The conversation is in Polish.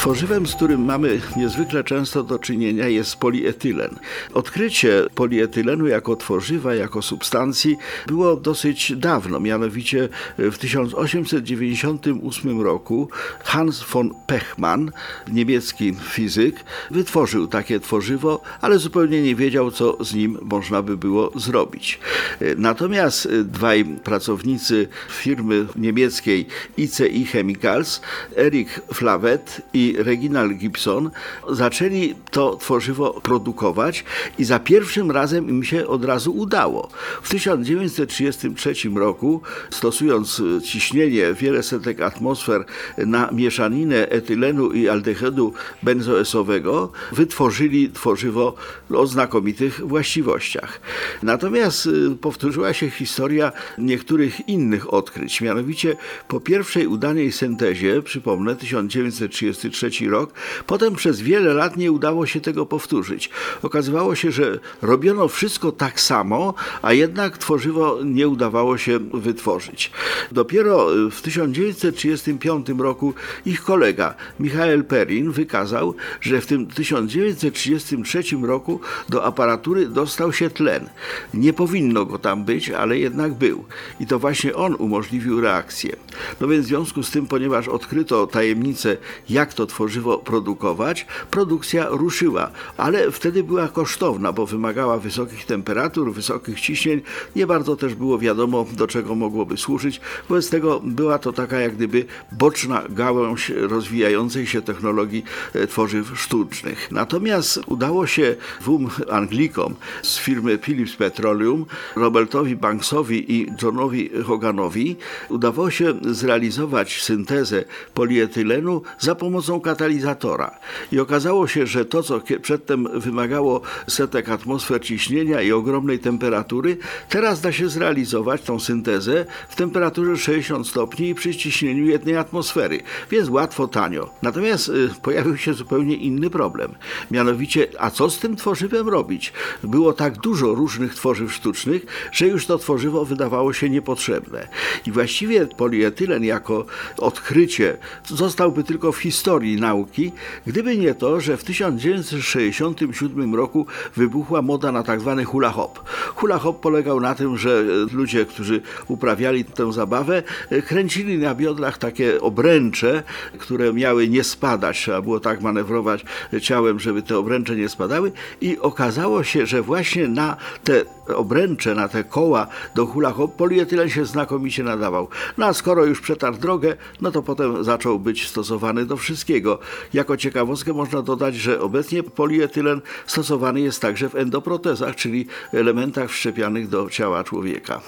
Tworzywem, z którym mamy niezwykle często do czynienia jest polietylen. Odkrycie polietylenu jako tworzywa, jako substancji było dosyć dawno, mianowicie w 1898 roku Hans von Pechmann, niemiecki fizyk, wytworzył takie tworzywo, ale zupełnie nie wiedział, co z nim można by było zrobić. Natomiast dwaj pracownicy firmy niemieckiej ICI Chemicals, Erik Flavet i Reginald Gibson zaczęli to tworzywo produkować i za pierwszym razem im się od razu udało. W 1933 roku, stosując ciśnienie wiele setek atmosfer na mieszaninę etylenu i aldehydu benzoesowego, wytworzyli tworzywo o znakomitych właściwościach. Natomiast y, powtórzyła się historia niektórych innych odkryć. Mianowicie po pierwszej udanej syntezie, przypomnę, 1933 rok. Potem przez wiele lat nie udało się tego powtórzyć. Okazywało się, że robiono wszystko tak samo, a jednak tworzywo nie udawało się wytworzyć. Dopiero w 1935 roku ich kolega Michael Perrin wykazał, że w tym 1933 roku do aparatury dostał się tlen. Nie powinno go tam być, ale jednak był. I to właśnie on umożliwił reakcję. No więc w związku z tym, ponieważ odkryto tajemnicę, jak to tworzywo produkować, produkcja ruszyła, ale wtedy była kosztowna, bo wymagała wysokich temperatur, wysokich ciśnień. Nie bardzo też było wiadomo, do czego mogłoby służyć. Wobec tego była to taka jak gdyby boczna gałąź rozwijającej się technologii e, tworzyw sztucznych. Natomiast udało się dwóm Anglikom z firmy Philips Petroleum, Robertowi Banksowi i Johnowi Hoganowi, udało się zrealizować syntezę polietylenu za pomocą katalizatora. I okazało się, że to, co przedtem wymagało setek atmosfer ciśnienia i ogromnej temperatury, teraz da się zrealizować tą syntezę w temperaturze 60 stopni i przy ciśnieniu jednej atmosfery, więc łatwo, tanio. Natomiast y, pojawił się zupełnie inny problem. Mianowicie, a co z tym tworzywem robić? Było tak dużo różnych tworzyw sztucznych, że już to tworzywo wydawało się niepotrzebne. I właściwie polietylen jako odkrycie zostałby tylko w historii nauki, gdyby nie to, że w 1967 roku wybuchła moda na tak zwany hula hop. Hula hop polegał na tym, że ludzie, którzy uprawiali tę zabawę, kręcili na biodrach takie obręcze, które miały nie spadać. Trzeba było tak manewrować ciałem, żeby te obręcze nie spadały i okazało się, że właśnie na te obręcze, na te koła do hula polietylen się znakomicie nadawał. No a skoro już przetarł drogę, no to potem zaczął być stosowany do wszystkiego. Jako ciekawostkę można dodać, że obecnie polietylen stosowany jest także w endoprotezach, czyli elementach wszczepianych do ciała człowieka.